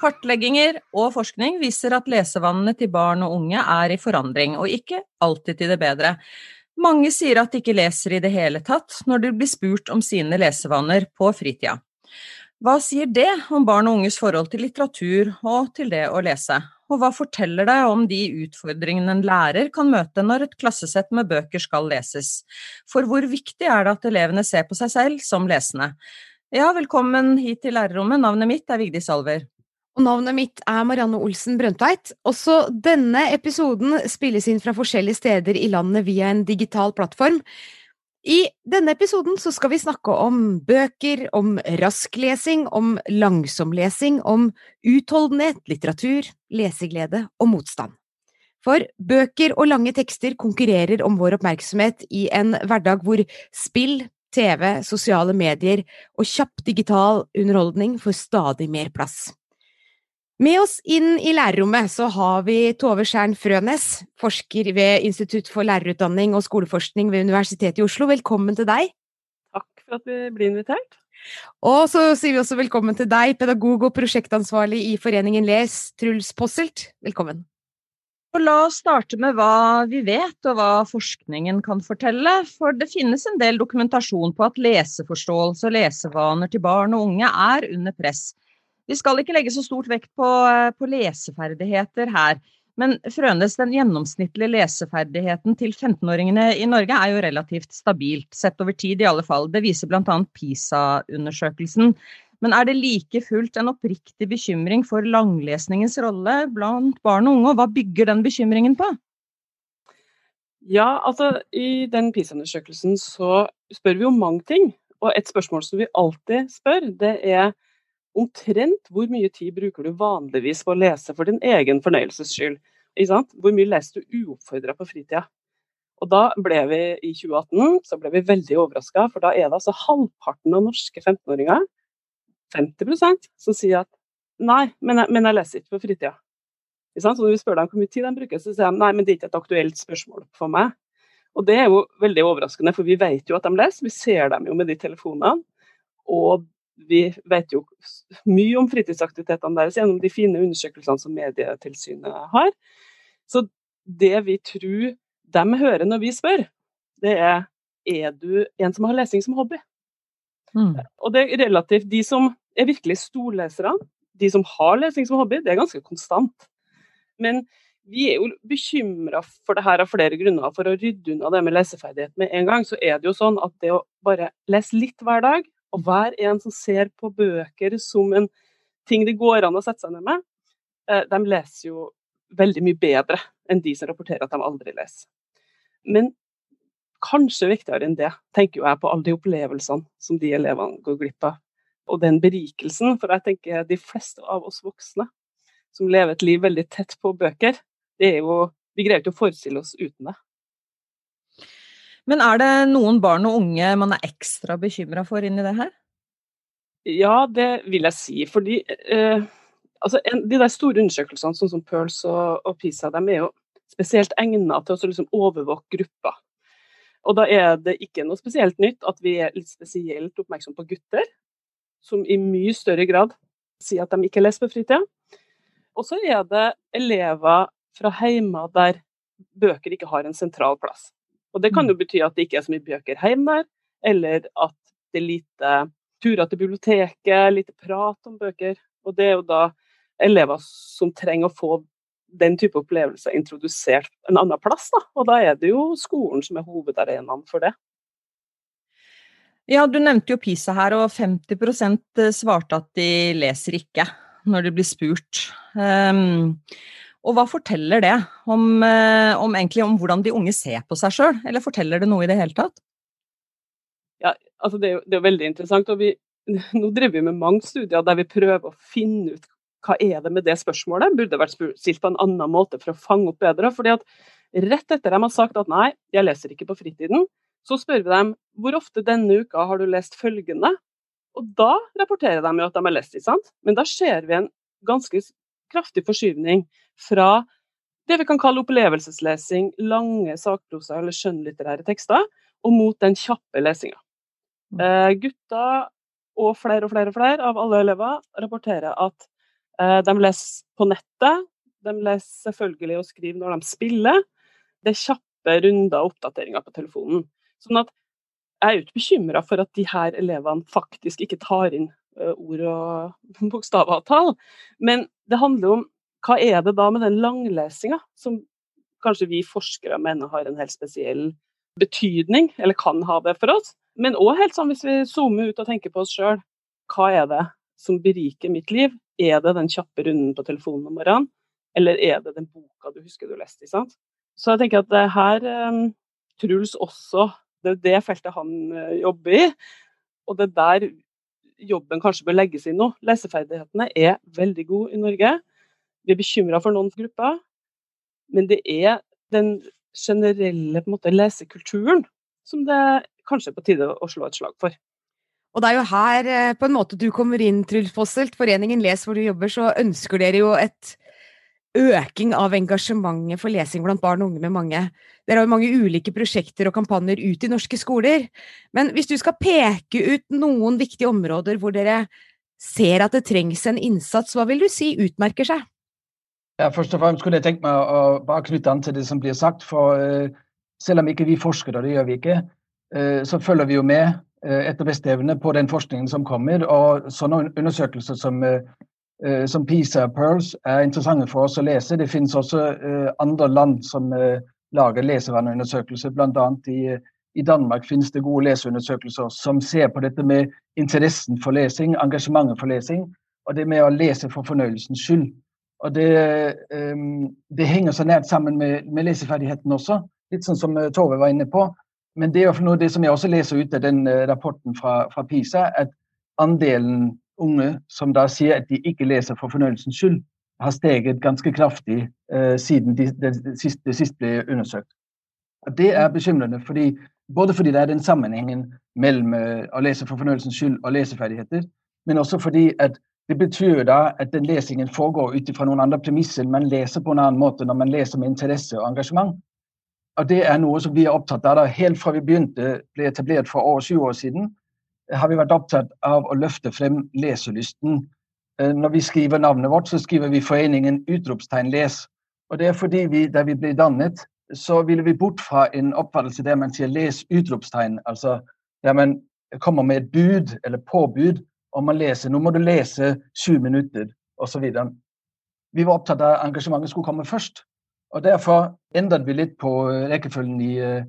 Kartlegginger og forskning viser at lesevanene til barn og unge er i forandring, og ikke alltid til det bedre. Mange sier at de ikke leser i det hele tatt når de blir spurt om sine lesevaner på fritida. Hva sier det om barn og unges forhold til litteratur og til det å lese? Og hva forteller det om de utfordringene en lærer kan møte når et klassesett med bøker skal leses? For hvor viktig er det at elevene ser på seg selv som lesende? Ja, velkommen hit til lærerrommet. Navnet mitt er Vigdis Alver. Og navnet mitt er Marianne Olsen Brøndtveit. Også denne episoden spilles inn fra forskjellige steder i landet via en digital plattform. I denne episoden så skal vi snakke om bøker, om rasklesing, om langsomlesing, om utholdenhet, litteratur, leseglede og motstand. For bøker og lange tekster konkurrerer om vår oppmerksomhet i en hverdag hvor spill, TV, sosiale medier og kjapp digital underholdning får stadig mer plass. Med oss inn i lærerrommet så har vi Tove Skjern Frønes, forsker ved Institutt for lærerutdanning og skoleforskning ved Universitetet i Oslo. Velkommen til deg. Takk for at vi blir invitert. Og så sier vi også velkommen til deg, pedagog og prosjektansvarlig i Foreningen Les, Truls Posselt. Velkommen. Og la oss starte med hva vi vet og hva forskningen kan fortelle. For det finnes en del dokumentasjon på at leseforståelse og lesevaner til barn og unge er under press. Vi skal ikke legge så stort vekt på, eh, på leseferdigheter her. Men Frønes, den gjennomsnittlige leseferdigheten til 15-åringene i Norge er jo relativt stabilt, sett over tid i alle fall. Det viser bl.a. PISA-undersøkelsen. Men er det like fullt en oppriktig bekymring for langlesningens rolle blant barn og unge, og hva bygger den bekymringen på? Ja, altså I den PISA-undersøkelsen så spør vi om mange ting. Og et spørsmål som vi alltid spør, det er omtrent hvor mye tid bruker du vanligvis på å lese for din egen fornøyelses skyld? Hvor mye leser du uoppfordra på fritida? Og da ble vi i 2018 så ble vi veldig overraska, for da er det altså halvparten av norske 15-åringer, 50% som sier at nei, men jeg, men jeg leser ikke på fritida. Så når vi spør dem hvor mye tid de bruker, så sier de nei, men det er ikke et aktuelt spørsmål for meg. Og det er jo veldig overraskende, for vi vet jo at de leser, vi ser dem jo med de telefonene. Og vi vet jo mye om fritidsaktivitetene deres gjennom de fine undersøkelsene som Medietilsynet har. Så det vi tror de hører når vi spør, det er er du en som har lesing som hobby? Mm. Og det er relativt De som er virkelig storlesere, de som har lesing som hobby, det er ganske konstant. Men vi er jo bekymra for det her av flere grunner. For å rydde unna det med leseferdighet med en gang, så er det jo sånn at det å bare lese litt hver dag, og hver en som ser på bøker som en ting det går an å sette seg ned med, eh, de leser jo veldig mye bedre enn de som rapporterer at de aldri leser. Men kanskje viktigere enn det, tenker jeg på alle de opplevelsene som de elevene går glipp av. Og den berikelsen, for jeg tenker de fleste av oss voksne som lever et liv veldig tett på bøker, det er jo Vi greier ikke å forestille oss uten det. Men er det noen barn og unge man er ekstra bekymra for inni det her? Ja, det vil jeg si. Fordi eh, altså, en, de der store undersøkelsene, sånn som Pearls og, og PISA, de er jo spesielt egnet til å liksom overvåke grupper. Og da er det ikke noe spesielt nytt at vi er litt spesielt oppmerksom på gutter, som i mye større grad sier at de ikke leser på fritida. Og så er det elever fra heimer der bøker ikke har en sentral plass. Og Det kan jo mm. bety at det ikke er så mye bøker hjemme der, eller at det er lite turer til biblioteket, lite prat om bøker. Og det er jo da elever som trenger å få den type opplevelser introdusert en annen plass. Da. Og da er det jo skolen som er hovedarenaen for det. Ja, Du nevnte jo PISA her, og 50% svarte at de leser ikke når de blir spurt. Um, og hva forteller det om, eh, om, om hvordan de unge ser på seg sjøl, eller forteller det noe i det hele tatt? Ja, altså det, er jo, det er veldig interessant. og vi, Nå driver vi med mange studier der vi prøver å finne ut hva er det med det spørsmålet. Burde vært stilt på en annen måte for å fange opp bedre. fordi at Rett etter de har sagt at nei, jeg leser ikke på fritiden, så spør vi dem hvor ofte denne uka har du lest følgende? Og da rapporterer de jo at de har lest, ikke sant? Men da ser vi en ganske kraftig forskyvning fra det vi kan kalle opplevelseslesing, lange sakprosa eller skjønnlitterære tekster, og mot den kjappe lesinga. Mm. Eh, gutter og flere og flere og flere av alle elever rapporterer at eh, de leser på nettet. De leser selvfølgelig og skriver når de spiller. Det er kjappe runder og oppdateringer på telefonen. Sånn at jeg er jo ikke bekymra for at de her elevene faktisk ikke tar inn eh, ord og bokstaver og tall, men det handler om hva er det da med den langlesinga som kanskje vi forskere mener har en helt spesiell betydning, eller kan ha det for oss? Men òg helt sånn hvis vi zoomer ut og tenker på oss sjøl, hva er det som beriker mitt liv? Er det den kjappe runden på telefonen om morgenen, eller er det den boka du husker du leste? sant? Så jeg tenker at her um, Truls også Det er det feltet han uh, jobber i, og det er der jobben kanskje bør legges inn nå. Leseferdighetene er veldig gode i Norge. Er bekymra for noen grupper, men det er den generelle måte, lesekulturen som det kanskje er på tide å slå et slag for. Og det er jo her eh, på en måte du kommer inn, Truls Posselt. Foreningen Les hvor du jobber, så ønsker dere jo et øking av engasjementet for lesing blant barn og unge med mange. Dere har jo mange ulike prosjekter og kampanjer ut i norske skoler. Men hvis du skal peke ut noen viktige områder hvor dere ser at det trengs en innsats, hva vil du si utmerker seg? Ja, først og fremst skulle jeg tenkt meg å bare knytte an til det som blir sagt. For uh, selv om ikke vi forsker, og det gjør vi ikke, uh, så følger vi jo med uh, etter beste evne på den forskningen som kommer. Og sånne undersøkelser som, som PISA og Pearls er interessante for oss å lese. Det finnes også andre land som lager lesevaneundersøkelser, bl.a. I, i Danmark finnes det gode leseundersøkelser som ser på dette med interessen for lesing, engasjementet for lesing, og det med å lese for fornøyelsens skyld. Og det, um, det, henger så nært sammen med, med leseferdigheten også, litt sånn som eh, Tove var inne på. Men det er noe det som jeg også leser ut av den uh, rapporten fra, fra, PISA, at andelen unge som da sier at de ikke leser for fornøyelsens skyld, har steget ganske kraftig uh, siden det de, de siste, de sist ble undersøkt. Og Det er bekymrende, fordi, både fordi det er den sammenhengen mellom uh, å lese for fornøyelsens skyld og leseferdigheter, men også fordi at det betyr da at den lesingen foregår ut fra noen andre premisser. Man leser på en annen måte når man leser med interesse og engasjement. Og Det er noe som vi er opptatt av. Helt fra vi begynte, ble etablert for over sju år siden, har vi vært opptatt av å løfte frem leselysten. Eh, når vi skriver navnet vårt, så skriver vi foreningen utropstegn les. Og det er fordi vi, Da vi ble dannet, så ville vi bort fra en oppfattelse der man sier les utropstegn, altså der man kommer med et bud eller påbud om man leser. Nå må du lese sju minutter, osv. Vi var opptatt av at engasjementet skulle komme først. Og Derfor endret vi litt på eh, rekkefølgen i, eh,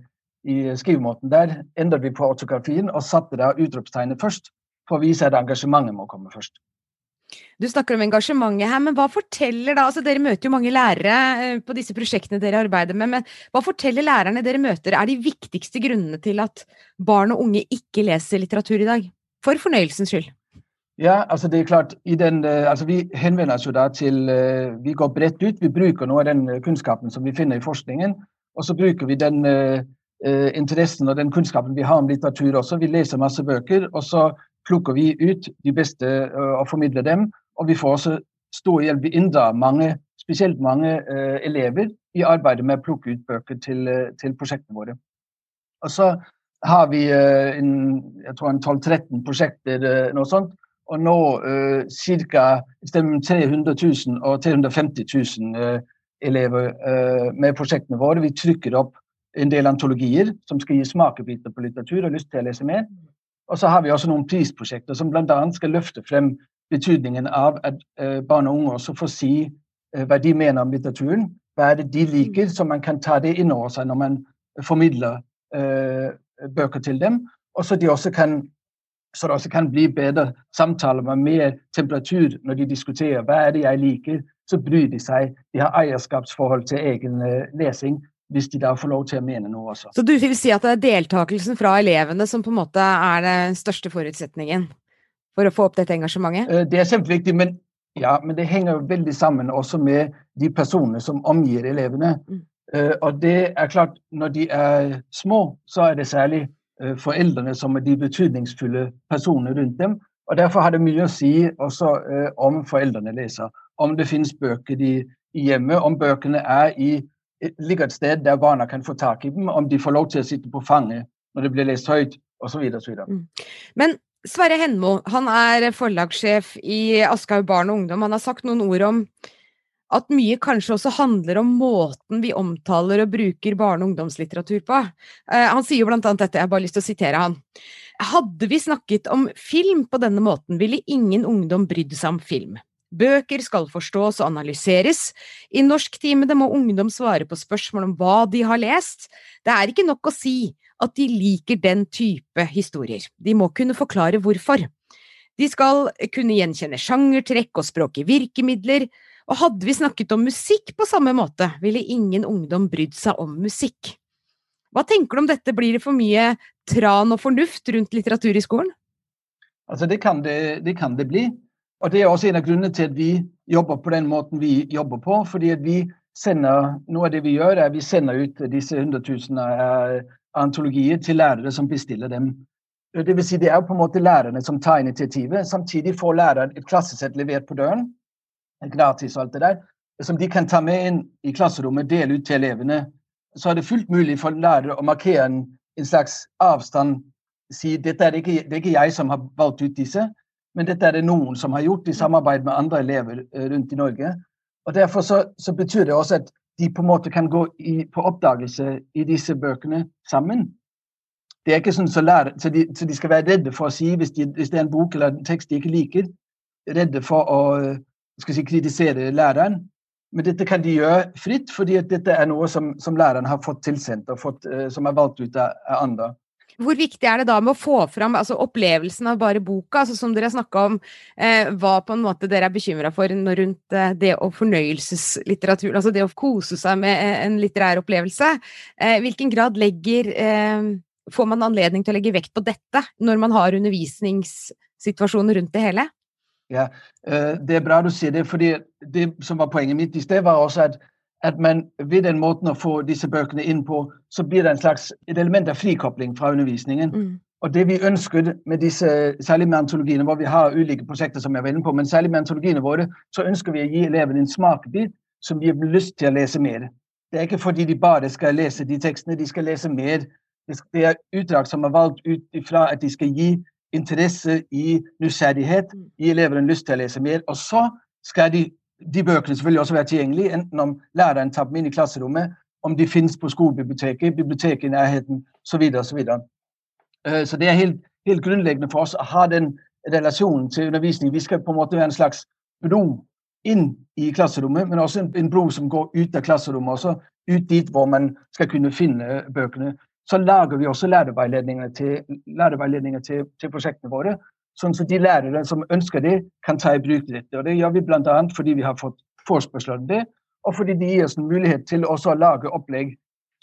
i skrivemåten. Der endret vi på autografien og satte da utropstegnet først, for å vise at engasjementet må komme først. Du snakker om engasjementet her, men hva forteller da altså Dere møter jo mange lærere eh, på disse prosjektene dere arbeider med, men hva forteller lærerne dere møter er de viktigste grunnene til at barn og unge ikke leser litteratur i dag? For fornøyelsens skyld. Ja, altså det er klart, den, eh, altså Vi henvender oss jo da til eh, Vi går bredt ut. Vi bruker noe av den eh, kunnskapen som vi finner i forskningen. Og så bruker vi den uh, interessen og den kunnskapen vi har om litteratur også. Vi leser masse bøker, og så plukker vi ut de beste og formidler dem. Og vi får også stor hjelp. Vi inndrar mange, spesielt mange uh, elever i arbeidet med å plukke ut bøker til, til prosjektene våre. Og så har vi en, jeg tror en 12-13 prosjekter, noe sånt, og nå uh, ca. 300 000 og 350 000 uh, elever uh, med prosjektene våre. Vi trykker opp en del antologier som skal gi smakebiter på litteratur og lyst til å lese mer. Og så har vi også noen prisprosjekter som bl.a. skal løfte frem betydningen av at uh, barn og unge også får si hva de mener om litteraturen. Hva er det de liker, så man kan ta det inn over seg når man formidler uh, bøker til dem. Og så de også kan så det også kan bli bedre samtaler med mer temperatur når de diskuterer hva er det jeg liker. Så bryr de seg. De har eierskapsforhold til egen uh, lesing hvis de da får lov til å mene noe også. Så du vil si at det er deltakelsen fra elevene som på en måte er den største forutsetningen for å få opp dette engasjementet? Uh, det er kjempeviktig, men, ja, men det henger jo veldig sammen også med de personene som omgir elevene. Mm. Uh, og det er klart, når de er små, så er det særlig foreldrene som er de betydningsfulle personene rundt dem. Og Derfor har det mye å si også eh, om foreldrene leser. Om det finnes bøker de, i hjemmet, om bøkene er i, ligger et sted der barna kan få tak i dem, om de får lov til å sitte på fanget når det blir lest høyt, osv. Men Sverre Henmo, han er forlagssjef i Aschehoug barn og ungdom. Han har sagt noen ord om at mye kanskje også handler om måten vi omtaler og bruker barne- og ungdomslitteratur på. Uh, han sier jo blant annet dette, jeg har bare lyst til å sitere han. Hadde vi snakket om film på denne måten, ville ingen ungdom brydd seg om film. Bøker skal forstås og analyseres. I Norsktimene må ungdom svare på spørsmål om hva de har lest. Det er ikke nok å si at de liker den type historier. De må kunne forklare hvorfor. De skal kunne gjenkjenne sjangertrekk og språk i virkemidler, og hadde vi snakket om musikk på samme måte, ville ingen ungdom brydd seg om musikk. Hva tenker du om dette, blir det for mye tran og fornuft rundt litteratur i skolen? Altså det kan det, det kan det bli. Og Det er også en av grunnene til at vi jobber på den måten vi jobber på. fordi at vi sender, Noe av det vi gjør, er at vi sender ut disse hundretusener av antologier til lærere som bestiller dem. Det vil si det er på en måte lærerne som tar initiativet. Samtidig får læreren et klassesett levert på døren gratis og alt det der, som de kan ta med inn i klasserommet, dele ut til elevene. Så er det fullt mulig for lærere å markere en, en slags avstand. Si dette er ikke, det er ikke jeg som har valgt ut disse, men dette er det noen som har gjort i samarbeid med andre elever eh, rundt i Norge. Og Derfor så, så betyr det også at de på en måte kan gå i, på oppdagelse i disse bøkene sammen. Det er ikke sånn så, lærer, så, de, så de, skal være redde for å si, hvis, de, hvis, det er en bok eller en tekst de ikke liker, redde for å skal si, kritisere læreren. Men dette kan de gjøre fritt, fordi dette er noe som, som læreren har fått tilsendt, og fått, uh, som er valgt ut av, av, andre. Hvor viktig er det da med å få fram altså opplevelsen av bare boka, altså som dere snakka om, eh, hva på en måte dere er bekymra for rundt eh, det å fornøyelseslitteratur, altså det å kose seg med eh, en litterær opplevelse? Eh, hvilken grad legger eh, Får man anledning til å legge vekt på dette når man har undervisningssituasjoner rundt det hele? Ja, eh, Det er bra du sier det, fordi det som var poenget mitt i sted, var også at, at man ved den måten å få disse bøkene inn på, så blir det en slags, et element av frikobling fra undervisningen. Mm. Og det vi ønsket med disse, særlig med antologiene, hvor vi har ulike prosjekter, som jeg var inne på, men særlig med antologiene våre, så ønsker vi å gi elevene en smakebit som gir dem lyst til å lese mer. Det er ikke fordi de bare skal lese de tekstene, de skal lese mer. Det er utdrag som er valgt ut ifra at de skal gi interesse, i nysgjerrighet, mm. elevene lyst til å lese mer. Og så skal de, de bøkene selvfølgelig også være tilgjengelige, enten om læreren tar dem inn i klasserommet, om de finnes på skolebiblioteket, biblioteket i nærheten osv. Så, så, videre. Øh, så det er helt, helt, grunnleggende for oss å ha den relasjonen til undervisning. Vi skal på en måte være en slags bro inn i klasserommet, men også en, en bro som går ut av klasserommet, også ut dit hvor man skal kunne finne bøkene så lager vi også lærerveiledninger til, lærerveiledninger til, til prosjektene våre. Sånn at de lærere som ønsker det, kan ta i bruk dette. Og Det gjør vi bl.a. fordi vi har fått forespørsler om det, og fordi de gir oss en mulighet til også å lage opplegg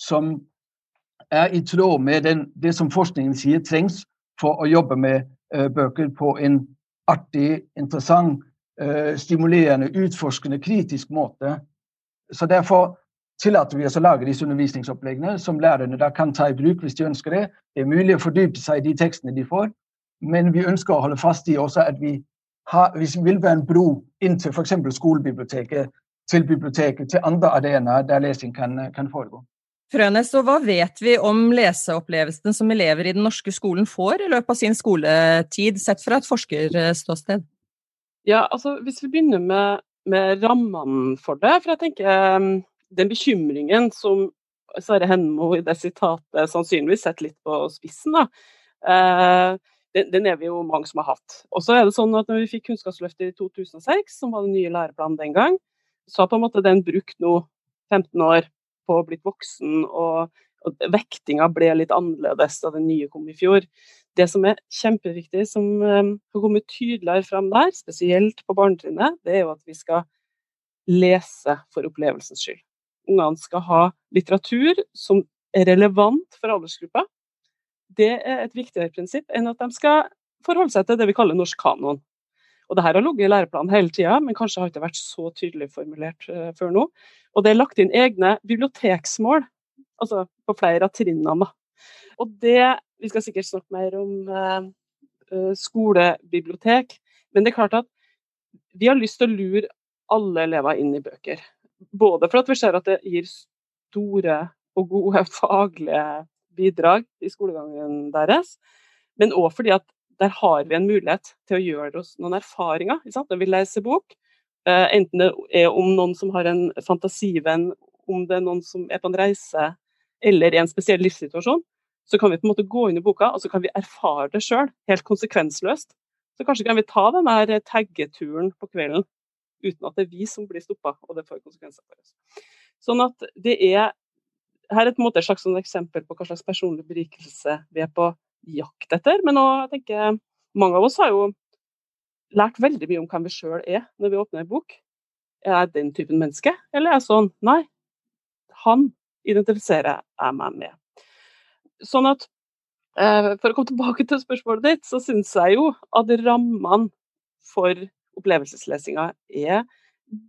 som er i tråd med den, det som forskningen sier trengs for å jobbe med uh, bøker på en artig, interessant, uh, stimulerende, utforskende, kritisk måte. Så derfor tillater vi oss å lage disse undervisningsoppleggene som lærerne da kan ta i bruk hvis de ønsker det. Det er mulig å fordype seg i de tekstene de får, men vi ønsker å holde fast i også at vi, har, vi vil være en bro inn til f.eks. skolebiblioteket, til biblioteket, til andre arenaer der lesing kan, kan foregå. Frønes, og hva vet vi om leseopplevelsen som elever i den norske skolen får i løpet av sin skoletid, sett fra et forskerståsted? Ja, altså Hvis vi begynner med, med rammene for det, for jeg tenker den bekymringen som Sverre Henmo i det sitatet sannsynligvis setter litt på spissen, da, eh, den, den, er vi jo mange som har hatt. Og så er det sånn at når vi fikk Kunnskapsløftet i 2006, som var den nye læreplanen den gang, så har på en måte den brukt nå 15 år på å blitt voksen, og, og vektinga ble litt annerledes da den nye kom i fjor. Det som er kjempeviktig, som um, har kommet tydeligere fram der, spesielt på barnetrinnet, det er jo at vi skal lese for opplevelsens skyld ungene skal ha litteratur som er relevant for aldersgruppa, det er et viktigere prinsipp enn at de skal forholde seg til det vi kaller norsk kanon. Og det her har ligget i læreplanen hele tida, men kanskje har ikke vært så tydelig formulert uh, før nå. Og det er lagt inn egne biblioteksmål, altså på flere av trinnene. Og det Vi skal sikkert snakke mer om uh, skolebibliotek, men det er klart at vi har lyst til å lure alle elever inn i bøker. Både for at vi ser at det gir store og gode faglige bidrag i skolegangen deres, men òg fordi at der har vi en mulighet til å gjøre oss noen erfaringer når vi leser bok. Eh, enten det er om noen som har en fantasivenn, om det er noen som er på en reise eller i en spesiell livssituasjon, så kan vi på en måte gå inn i boka og så kan vi erfare det sjøl, helt konsekvensløst. Så kanskje kan vi ta den taggeturen på kvelden uten at det er vi som blir stoppa, og det får konsekvenser for oss. Sånn at det er her er et, slags sånn eksempel på hva slags personlig berikelse vi er på jakt etter. Men også, jeg tenker, mange av oss har jo lært veldig mye om hvem vi sjøl er når vi åpner en bok. Er jeg den typen menneske, eller er jeg sånn Nei, han identifiserer jeg meg med. Sånn at eh, For å komme tilbake til spørsmålet ditt, så syns jeg jo at rammene for opplevelseslesinga er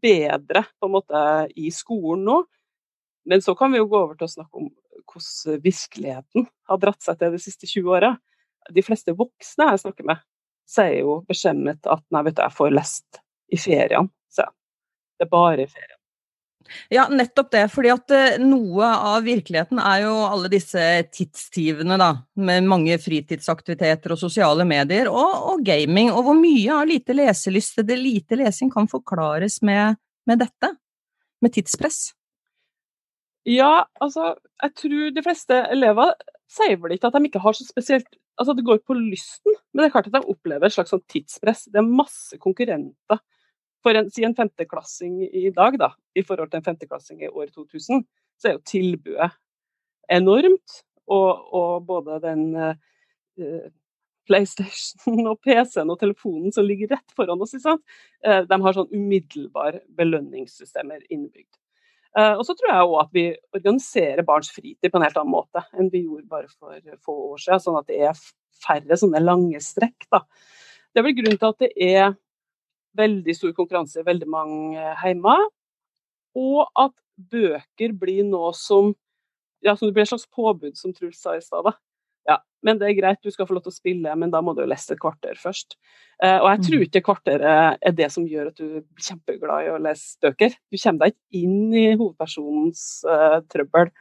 bedre på en måte i skolen nå. Men så kan vi jo gå over til å snakke om hvordan virkeligheten har dratt seg til de siste 20 åra. De fleste voksne jeg snakker med, sier jo beskjemmet at nei, vet du, jeg får lest i feriene. Så det er bare i ferien. Ja, nettopp det. fordi at eh, noe av virkeligheten er jo alle disse tidstyvene, da. Med mange fritidsaktiviteter og sosiale medier, og, og gaming. Og hvor mye av lite leselyst eller lite lesing kan forklares med, med dette? Med tidspress? Ja, altså, jeg tror de fleste elever sier vel ikke at de ikke har så spesielt Altså, det går på lysten, men det er klart at de opplever et slags sånn tidspress. Det er masse konkurrenter for en, si en femteklassing i dag, da, i forhold til en femteklassing i år 2000, så er jo tilbudet enormt. Og, og både den uh, PlayStation og PC-en og telefonen som ligger rett foran oss, uh, de har sånn umiddelbar belønningssystemer innbygd. Uh, og så tror jeg òg at vi organiserer barns fritid på en helt annen måte enn vi gjorde bare for få år siden, sånn at det er færre sånne lange strekk. da. Det er vel grunnen til at det er veldig stor konkurranse i veldig mange heimer. Og at bøker blir noe som ja, som det blir et slags påbud, som Truls sa i stad. Ja, men det er greit, du skal få lov til å spille, men da må du lese et kvarter først. Eh, og jeg tror mm. ikke kvarteret er det som gjør at du blir kjempeglad i å lese bøker. Du kommer deg ikke inn i hovedpersonens uh, trøbbel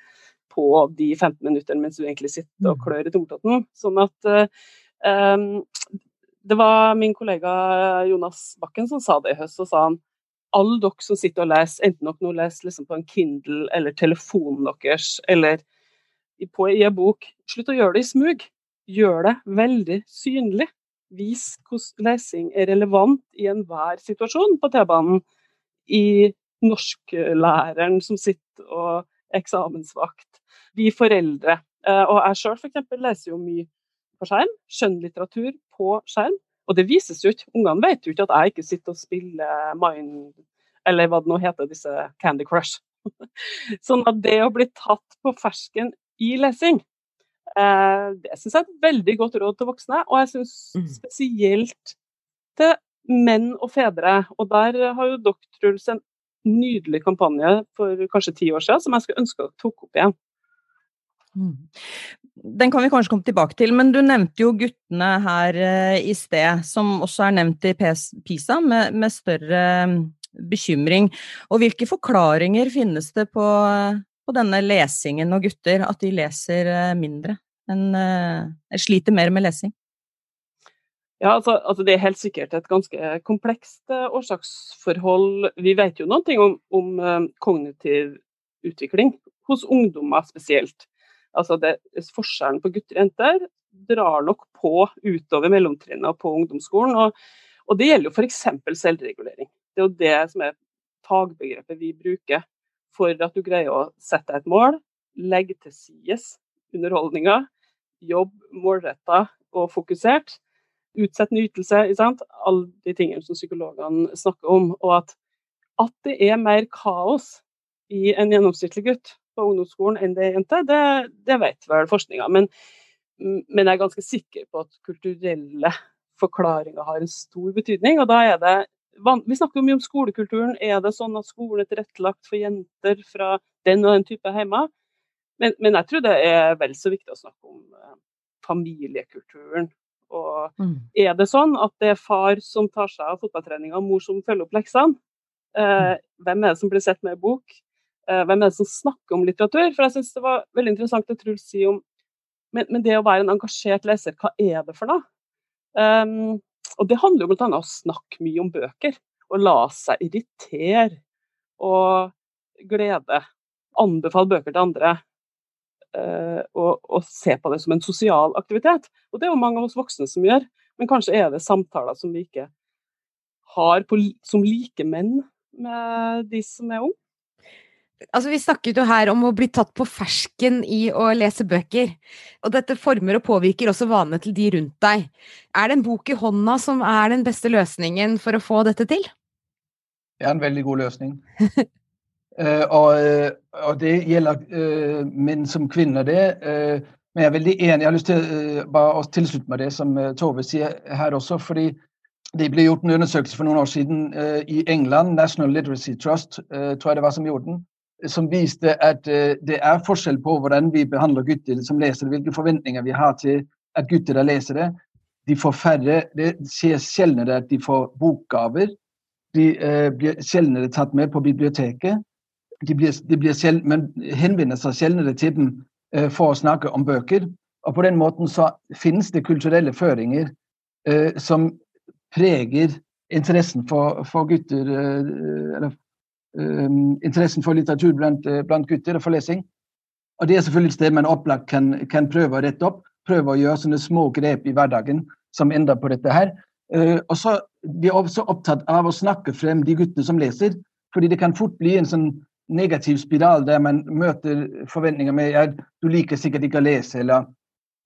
på de 15 minuttene mens du egentlig sitter og mm. klør i tommeltotten. Sånn at uh, um, det var min kollega Jonas Bakken som sa det i høst. Så sa han alle dere som sitter og leser, enten dere nå leser liksom på en Kindle eller telefonen deres eller på i en bok, slutt å gjøre det i smug. Gjør det veldig synlig. Vis hvordan lesing er relevant i enhver situasjon på T-banen. I norsklæreren som sitter og eksamensvakt. Vi foreldre. Eh, og jeg sjøl f.eks. leser jo mye på skjerm. Skjønnlitteratur på skjerm. Og det vises jo ikke. Ungene vet jo ikke at jeg ikke sitter og spiller Mind, eller hva det nå heter, disse Candy Crush. sånn at det å bli tatt på fersken i lesing, eh, det syns jeg er et veldig godt råd til voksne. Og jeg syns mm. spesielt til menn og fedre. Og der har jo dere, Truls, en nydelig kampanje for kanskje ti år siden som jeg skulle ønske dere tok opp igjen. Mm. Den kan vi kanskje komme tilbake til, men du nevnte jo guttene her eh, i sted, som også er nevnt i PISA, med, med større mm, bekymring. Og hvilke forklaringer finnes det på, på, denne lesingen og gutter, at de leser eh, mindre? En, uh, sliter mer med lesing? Ja, altså, altså, Det er helt sikkert et ganske komplekst årsaksforhold. Vi vet jo noe om, om kognitiv utvikling hos ungdommer spesielt. Altså det, forskjellen på gutter og jenter drar nok på utover mellomtrinnet og på ungdomsskolen. Og, og det gjelder jo f.eks. selvregulering. Det er jo det som er fagbegrepet vi bruker for at du greier å sette et mål, legge til sides underholdninga, jobb målretta og fokusert, utsette nytelse, alle de tingene som psykologene snakker om. Og at, at det er mer kaos i en gjennomsnittlig gutt på ungdomsskolen enn det er jenter, det, det vet vel forskninga. Men, men, jeg er ganske sikker på at kulturelle forklaringer har en stor betydning. og da er det vi snakker mye om skolekulturen. Er det sånn at skolen er tilrettelagt for jenter fra den og den type hjemme? Men, men, jeg tror det er vel så viktig å snakke om uh, familiekulturen. Og mm. er det sånn at det er far som tar seg av fotballtreninga og mor som følger opp leksene, Eh, hvem er det som blir sett med i bok? Eh, hvem er det som snakker om litteratur? For jeg syns det var veldig interessant det Truls sier om men, men, det å være en engasjert leser, hva er det for noe? Um, og det handler jo bl.a. om å snakke mye om bøker. Og la seg irritere og glede. Anbefale bøker til andre. Uh, og, og, se på det som en sosial aktivitet. Og det er jo mange av oss voksne som gjør. Men kanskje er det samtaler som vi ikke har på, som likemenn med de som er unge. Altså, vi snakket jo her om å bli tatt på fersken i å lese bøker. Og dette former og påvirker også vanene til de rundt deg. Er det en bok i hånda som er den beste løsningen for å få dette til? Det er en veldig god løsning. uh, og, eh, og, det gjelder uh, menn som kvinner, det. Uh, men jeg er veldig enig. Jeg har lyst til bare å tilslutte meg det som Tove sier her også. fordi det ble gjort en undersøkelse for noen år siden i England, National Literacy Trust, tror jeg det var som gjorde den som viste at uh, det er forskjell på hvordan vi behandler gutter som leser det, hvilke forventninger vi har til at gutter leser det. De får færre Det skjer sjeldnere at de får bokgaver. De uh, blir sjeldnere tatt med på biblioteket. De, blir, de blir selv, men henvender seg sjeldnere til dem uh, for å snakke om bøker. Og på den måten så finnes det kulturelle føringer som preger interessen for, for gutter, eller interessen for litteratur blant, eh, blant, gutter og for lesing. Og Det er selvfølgelig et sted man opplagt kan, kan, prøve å rette opp. Prøve å gjøre sånne små grep i hverdagen som endrer på dette her. Uh, og så Vi er også opptatt av å snakke frem de guttene som leser. fordi det kan fort bli en sånn negativ spiral der man møter forventninger med at du liker sikkert ikke å lese, eller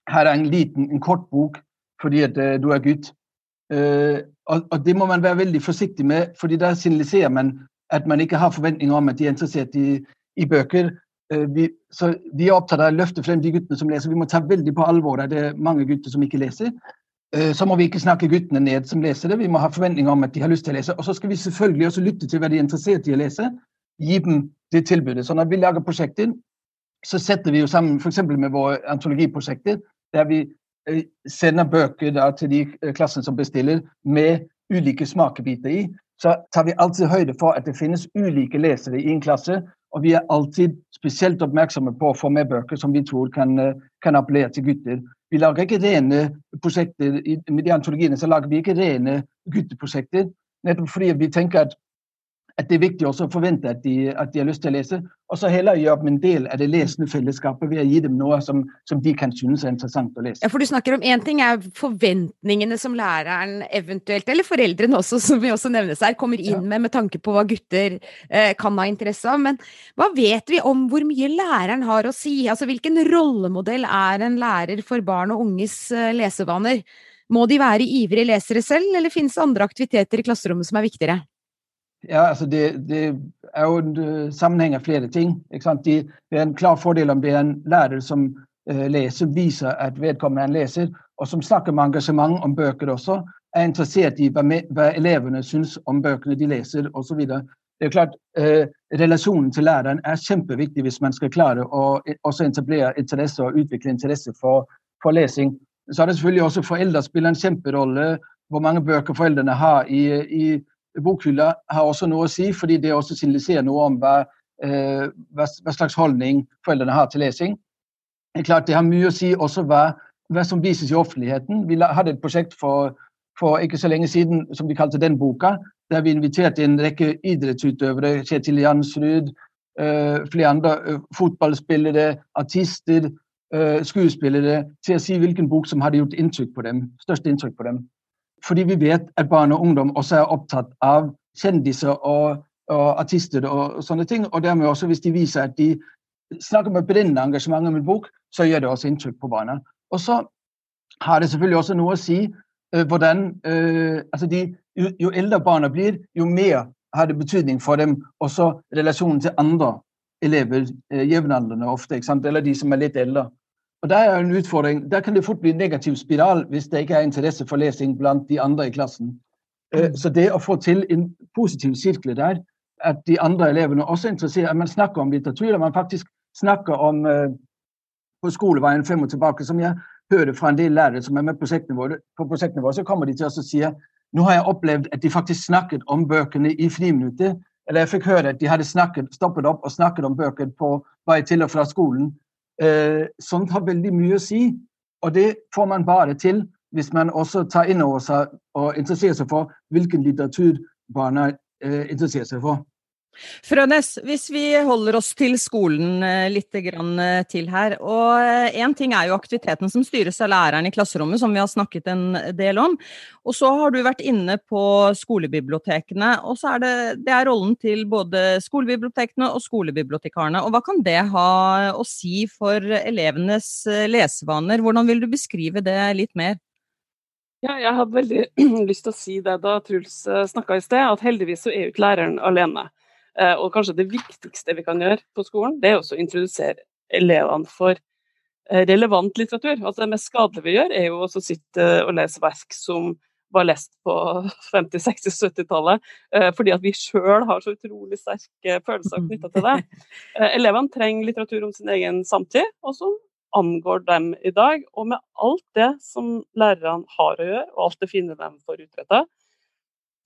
her er en liten, en kort bok fordi at uh, du er gutt. Uh, og, og, Det må man være veldig forsiktig med, fordi da signaliserer man at man ikke har forventninger om at de er interessert i, i bøker. Uh, vi, så vi er opptatt av å løfte frem de guttene som leser. Vi må ta veldig på alvor at det er mange gutter som ikke leser. Uh, så må vi ikke snakke guttene ned som leser det. Vi må ha forventninger om at de har lyst til å lese. Og så skal vi selvfølgelig også lytte til hva de er interessert i å lese. Gi dem det tilbudet. Så når vi lager prosjekter, så setter vi jo sammen f.eks. med våre antologiprosjekter, der vi uh, sender bøker da, til de klassene som bestiller, med ulike smakebiter i så tar vi alltid høyde for at det finnes ulike lesere i en klasse. Og vi er alltid spesielt oppmerksomme på å få med bøker som vi tror kan, eh, kan appellere til gutter. Vi lager ikke rene prosjekter med de antologiene så lager vi ikke rene gutteprosjekter. Nettopp fordi vi tenker at at det er viktig også å forvente at de, at de, har lyst til å lese. Og så heller gjøre dem en del av det lesende fellesskapet ved å gi dem noe som, som de kan synes er interessant å lese. Ja, for du snakker om Én ting er forventningene som læreren eventuelt, eller foreldrene også, som vi også nevnes her, kommer inn ja. med med tanke på hva gutter eh, kan ha interesse av. Men hva vet vi om hvor mye læreren har å si? Altså Hvilken rollemodell er en lærer for barn og unges eh, lesevaner? Må de være ivrige lesere selv, eller finnes andre aktiviteter i klasserommet som er viktigere? Ja, altså det, det, er jo en uh, sammenheng av flere ting. De, det er en klar fordel om det er en lærer som uh, leser, viser at vedkommende er en leser, og som snakker med engasjement om bøker også. Er interessert i hva, hva elevene syns om bøkene de leser osv. Det er klart, eh, Relasjonen til læreren er kjempeviktig hvis man skal klare å også etablere interesse og utvikle interesse for, for lesing. Så er det selvfølgelig også foreldre spiller en kjemperolle. Hvor mange bøker foreldrene har i, i bokhylla har også noe å si, fordi det også signaliserer noe om hva, eh, hva, hva, slags holdning foreldrene har til lesing. Det er klart det har mye å si også hva, hva som vises i offentligheten. Vi hadde et prosjekt for, for, ikke så lenge siden som vi kalte Den boka, der vi inviterte en rekke idrettsutøvere, Kjetil Jansrud, eh, flere andre eh, fotballspillere, artister, eh, skuespillere, til å si hvilken bok som hadde gjort inntrykk på dem, størst inntrykk på dem. Fordi vi vet at barn og ungdom også er opptatt av kjendiser og, og artister og, sånne ting. Og dermed også hvis de viser at de snakker med brennende engasjement om en bok, så gjør det også inntrykk på barna. Og så har det selvfølgelig også noe å si uh, hvordan uh, altså de, jo, jo, eldre barna blir, jo mer har det betydning for dem også relasjonen til andre elever, uh, jevnaldrende ofte, eller de som er litt eldre. Og Der er en utfordring. Der kan det fort bli en negativ spiral hvis det ikke er interesse for lesing blant de andre i klassen. Eh, mm. Så det å få til en positiv sirkel der, at de andre elevene også er interessert, at man snakker om litteratur, at man faktisk snakker om uh, på skoleveien frem og tilbake, som jeg hører fra en del lærere som er med på prosjektene våre, på så kommer de til oss og sier nå har jeg opplevd at de faktisk snakket om bøkene i friminuttet. eller jeg fikk høre at de hadde snakket, stoppet opp og snakket om bøker på vei til og fra skolen. Eh, sånt har veldig mye å si, og det får man bare til hvis man også tar inn over seg og interesserer seg for hvilken litteratur barna eh, interesserer seg for. Frønes, hvis vi holder oss til skolen eh, litt eh, til her. og Én eh, ting er jo aktiviteten som styres av læreren i klasserommet, som vi har snakket en del om. Og så har du vært inne på skolebibliotekene. og så er det, det er rollen til både skolebibliotekene og skolebibliotekarene. og Hva kan det ha å si for elevenes lesevaner? Hvordan vil du beskrive det litt mer? Ja, jeg hadde veldig lyst til å si det da Truls snakka i sted, at heldigvis så er jo ikke læreren alene. Eh, og kanskje det viktigste vi kan gjøre på skolen, det er også å introdusere elevene for eh, relevant litteratur. Altså Det mest skadelige vi gjør, er jo å sitte og lese verk som var lest på 50-, 60-, 70-tallet, fordi at vi sjøl har så utrolig sterke følelser knytta til det. Eh, elevene trenger litteratur om sin egen samtid, og som angår dem i dag. Og med alt det som lærerne har å gjøre, og alt det fine de får utretta,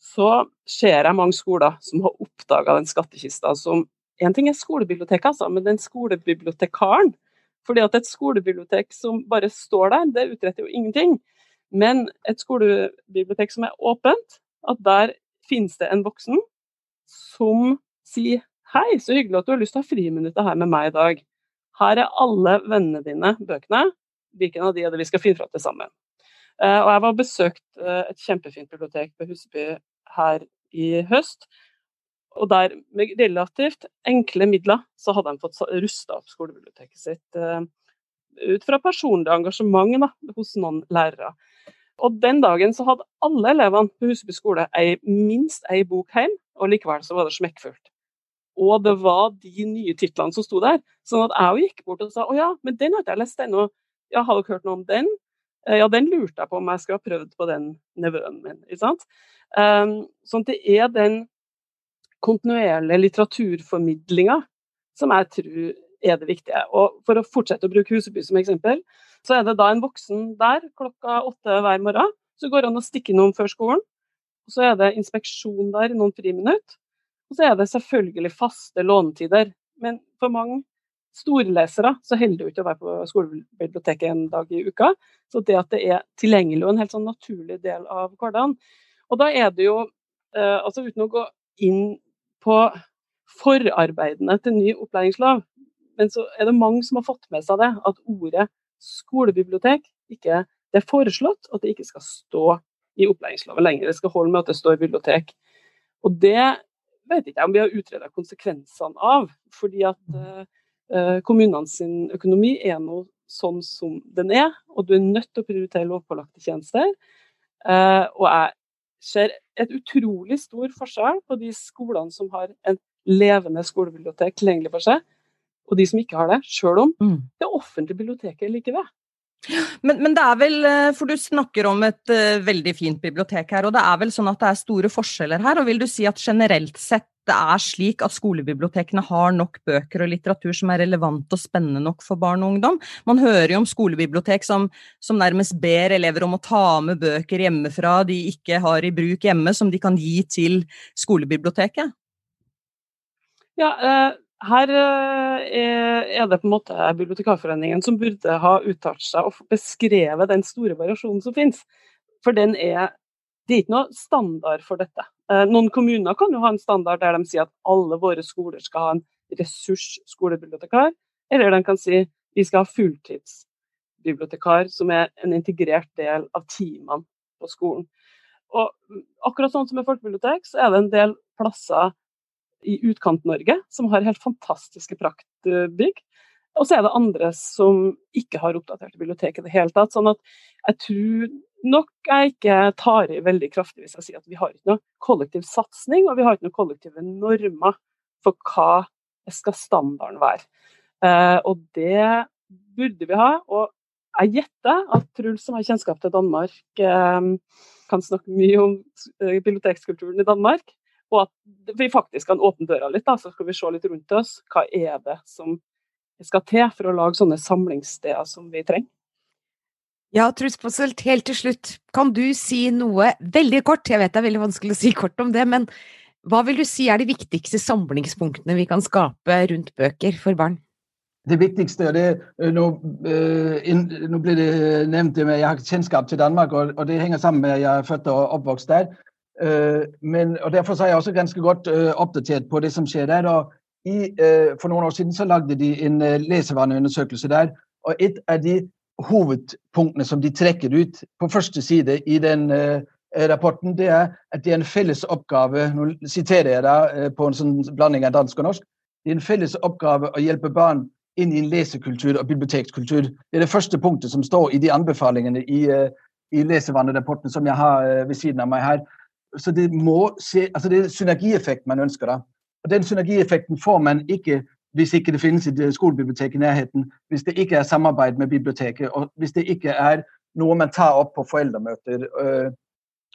så ser jeg mange skoler som har oppdaga den skattkista som En ting er skolebiblioteket, altså, men den skolebibliotekaren. Fordi at et skolebibliotek som bare står der, det utretter jo ingenting. Men et skolebibliotek som er åpent, at der finnes det en voksen som sier Hei, så hyggelig at du har lyst til å ha friminuttet her med meg i dag. Her er alle vennene dine bøkene. Hvilken av de er det vi skal finne fram til sammen? Eh, og jeg var besøkt eh, et kjempefint bibliotek på Huseby her i høst. Og der, med relativt enkle midler, så hadde de fått rusta opp skolebiblioteket sitt uh, ut fra personlig engasjement da, hos noen lærere. Og den dagen så hadde alle elevene på Huseby skole ei, minst ei bok hjem, og likevel så var det smekkfullt. Og det var de nye titlene som sto der. Sånn at jeg gikk bort og sa å ja, men den har ikke jeg lest ennå. Ja, har dere hørt noe om den? Eh, ja, den lurte jeg på om jeg skulle ha prøvd på den nevøen min. ikke sant? Um, sånn at det er den kontinuerlige litteraturformidlinga som jeg tror er det viktige. Og For å fortsette å bruke Huseby som eksempel, så er det da en voksen der klokka åtte hver morgen. Så går det an å stikke innom før skolen. og Så er det inspeksjon der i noen friminutt. Og så er det selvfølgelig faste lånetider. Men for mange storlesere så holder det jo ikke å være på skolebiblioteket en dag i uka. Så det at det er tilgjengelig og en helt sånn naturlig del av hverdagen, og da er det jo, eh, altså uten å gå inn på forarbeidene til ny opplæringslov, men så er det mange som har fått med seg det, at ordet skolebibliotek ikke Det er foreslått at det ikke skal stå i opplæringsloven lenger. Det skal holde med at det står i bibliotek. Og det vet ikke jeg om vi har utreda konsekvensene av. fordi at uh, kommunene sin økonomi er nå sånn som den er, og du er nødt til å prioritere lovpålagte tjenester. Uh, og jeg ser et utrolig stor forskjell på de skolene som har en levende skolebibliotek tilgjengelig for seg, og de som ikke har det, sjøl om mm. det offentlige biblioteket liker det. Men, men, det er vel, eh, for du snakker om et uh, veldig fint bibliotek her, og det er vel sånn at det er store forskjeller her. og Vil du si at generelt sett det er slik at skolebibliotekene har nok bøker og litteratur som er relevant og spennende nok for barn og ungdom? Man hører jo om skolebibliotek som, som nærmest ber elever om å ta med bøker hjemmefra de ikke har i bruk hjemme, som de kan gi til skolebiblioteket. Ja, eh, her eh, er det på en måte Bibliotekarforeningen som burde ha uttalt seg og beskrevet den store variasjonen som finnes. For den er, det er ikke noe standard for dette. Eh, noen kommuner kan jo ha en standard der de sier at alle våre skoler skal ha en ressursskolebibliotekar, eller de kan si vi skal ha fulltidsbibliotekar som er en integrert del av timene på skolen. Og akkurat sånn som med folkebibliotek, så er det en del plasser i Utkant-Norge som har helt fantastiske praktbygg. Og så er det andre som ikke har oppdaterte bibliotek i det hele tatt. Sånn at jeg tror nok jeg ikke tar i veldig kraftig hvis jeg sier at vi har ikke noe kollektiv satsing, og vi har ikke noen kollektive normer for hva skal standarden være. Uh, og det burde vi ha. Og jeg gjetter at Truls, som har kjennskap til Danmark, uh, kan snakke mye om uh, bibliotekskulturen i Danmark. Og at vi faktisk kan åpne døra litt, da, så skal vi se litt rundt oss. Hva er det som skal til for å lage sånne samlingssteder som vi trenger? Ja, Truls Posselt, helt til slutt, kan du si noe veldig kort, jeg vet det er veldig vanskelig å si kort om det, men Hva vil du si er de viktigste samlingspunktene vi kan skape rundt bøker for barn? Det viktigste, og det, nå, nå blir det nevnt det at jeg har kjennskap til Danmark, og, det henger sammen med at jeg er født og oppvokst der. Men, og Derfor er jeg også ganske godt oppdatert på det som skjer der. og i, For noen år siden så lagde de en lesevaneundersøkelse der. og Et av de hovedpunktene som de trekker ut på første side i den rapporten, det er at det er en felles oppgave Nå siterer jeg da på en sånn blanding av dansk og norsk. Det er en felles oppgave å hjelpe barn inn i en lesekultur og bibliotekskultur. Det er det første punktet som står i de anbefalingene i, i lesevanerapporten som jeg har ved siden av meg her. Så det må se, altså det er synergieffekt man ønsker. da. Og Den synergieffekten får man ikke hvis ikke det finnes et skolebibliotek i nærheten, hvis det ikke er samarbeid med biblioteket, og hvis det ikke er noe man tar opp på foreldremøter øh,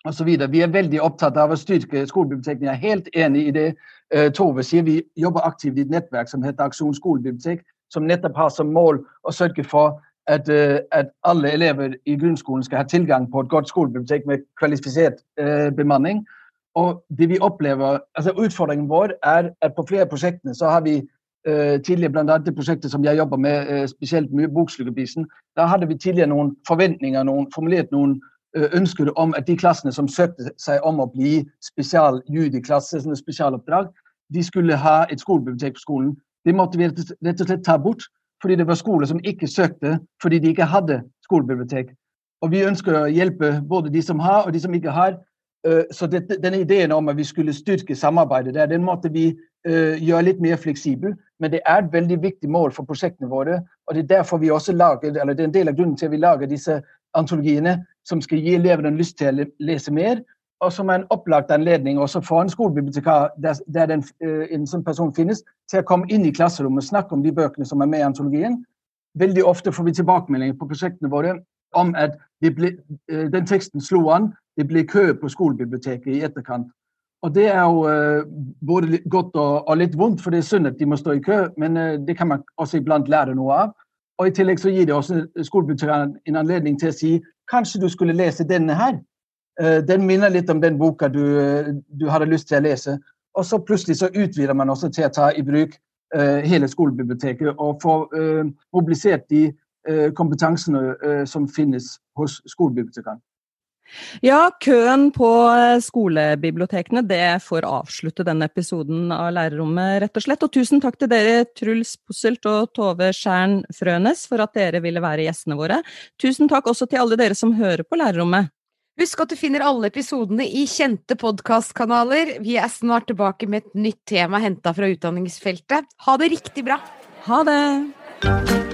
osv. Vi er veldig opptatt av å styrke skolebibliotekene. Jeg er helt enig i det øh, Tove sier. Vi jobber aktivt i et nettverk som heter Aksjon skolebibliotek, som nettopp har som mål å sørge for at, øh, at, alle elever i grunnskolen skal ha tilgang på et godt skolebibliotek med kvalifisert uh, bemanning. Og det vi opplever, altså Utfordringen vår er at på flere prosjektene så har vi uh, tidligere bl.a. det prosjektet som jeg jobber med, uh, spesielt med Boksluggerprisen. Da hadde vi tidligere noen forventninger, noen, formulert noen ønsker om at de klassene som søkte seg om å bli spesialjudiklasse, spesialoppdrag, de skulle ha et skolebibliotek på skolen. Det måtte vi rett og slett ta bort fordi det var skoler som ikke søkte fordi de ikke hadde skolebibliotek. Og Vi ønsker å hjelpe både de som har og de som ikke har. Øh, så denne ideen om at vi skulle styrke samarbeidet der, den måtte vi uh, gjøre litt mer fleksibel. Men det er et veldig viktig mål for prosjektene våre. og Det er derfor vi også lager, eller det er en del av grunnen til at vi lager disse antologiene som skal gi elevene lyst til å lese mer, og som er en opplagt anledning også for en skolebibliotekar der, der den, uh, en sånn person finnes, til å komme inn i klasserommet og snakke om de bøkene som er med i antologien. Veldig ofte får vi tilbakemeldinger på prosjektene våre om at ble, den teksten slo an. Det ble kø på skolebiblioteket i etterkant. Og Det er jo uh, både godt og, og, litt vondt, for det er synd at de må stå i kø, men det kan man også iblant lære noe av. Og I tillegg så gir det også skolebibliotekaren en anledning til å si kanskje du skulle lese denne her. Eh, den minner litt om den boka du, du, hadde lyst til å lese. Og så plutselig så utvider man også til å ta i bruk uh, hele skolebiblioteket og få uh, mobilisert de uh, kompetansene som finnes hos skolebibliotekene. Ja, køen på skolebibliotekene det får avslutte denne episoden av Lærerrommet, rett og slett. Og tusen takk til dere, Truls Posselt og Tove Skjern Frønes, for at dere ville være gjestene våre. Tusen takk også til alle dere som hører på Lærerrommet. Husk at du finner alle episodene i kjente podkastkanaler. Vi er snart tilbake med et nytt tema henta fra utdanningsfeltet. Ha det riktig bra! Ha det!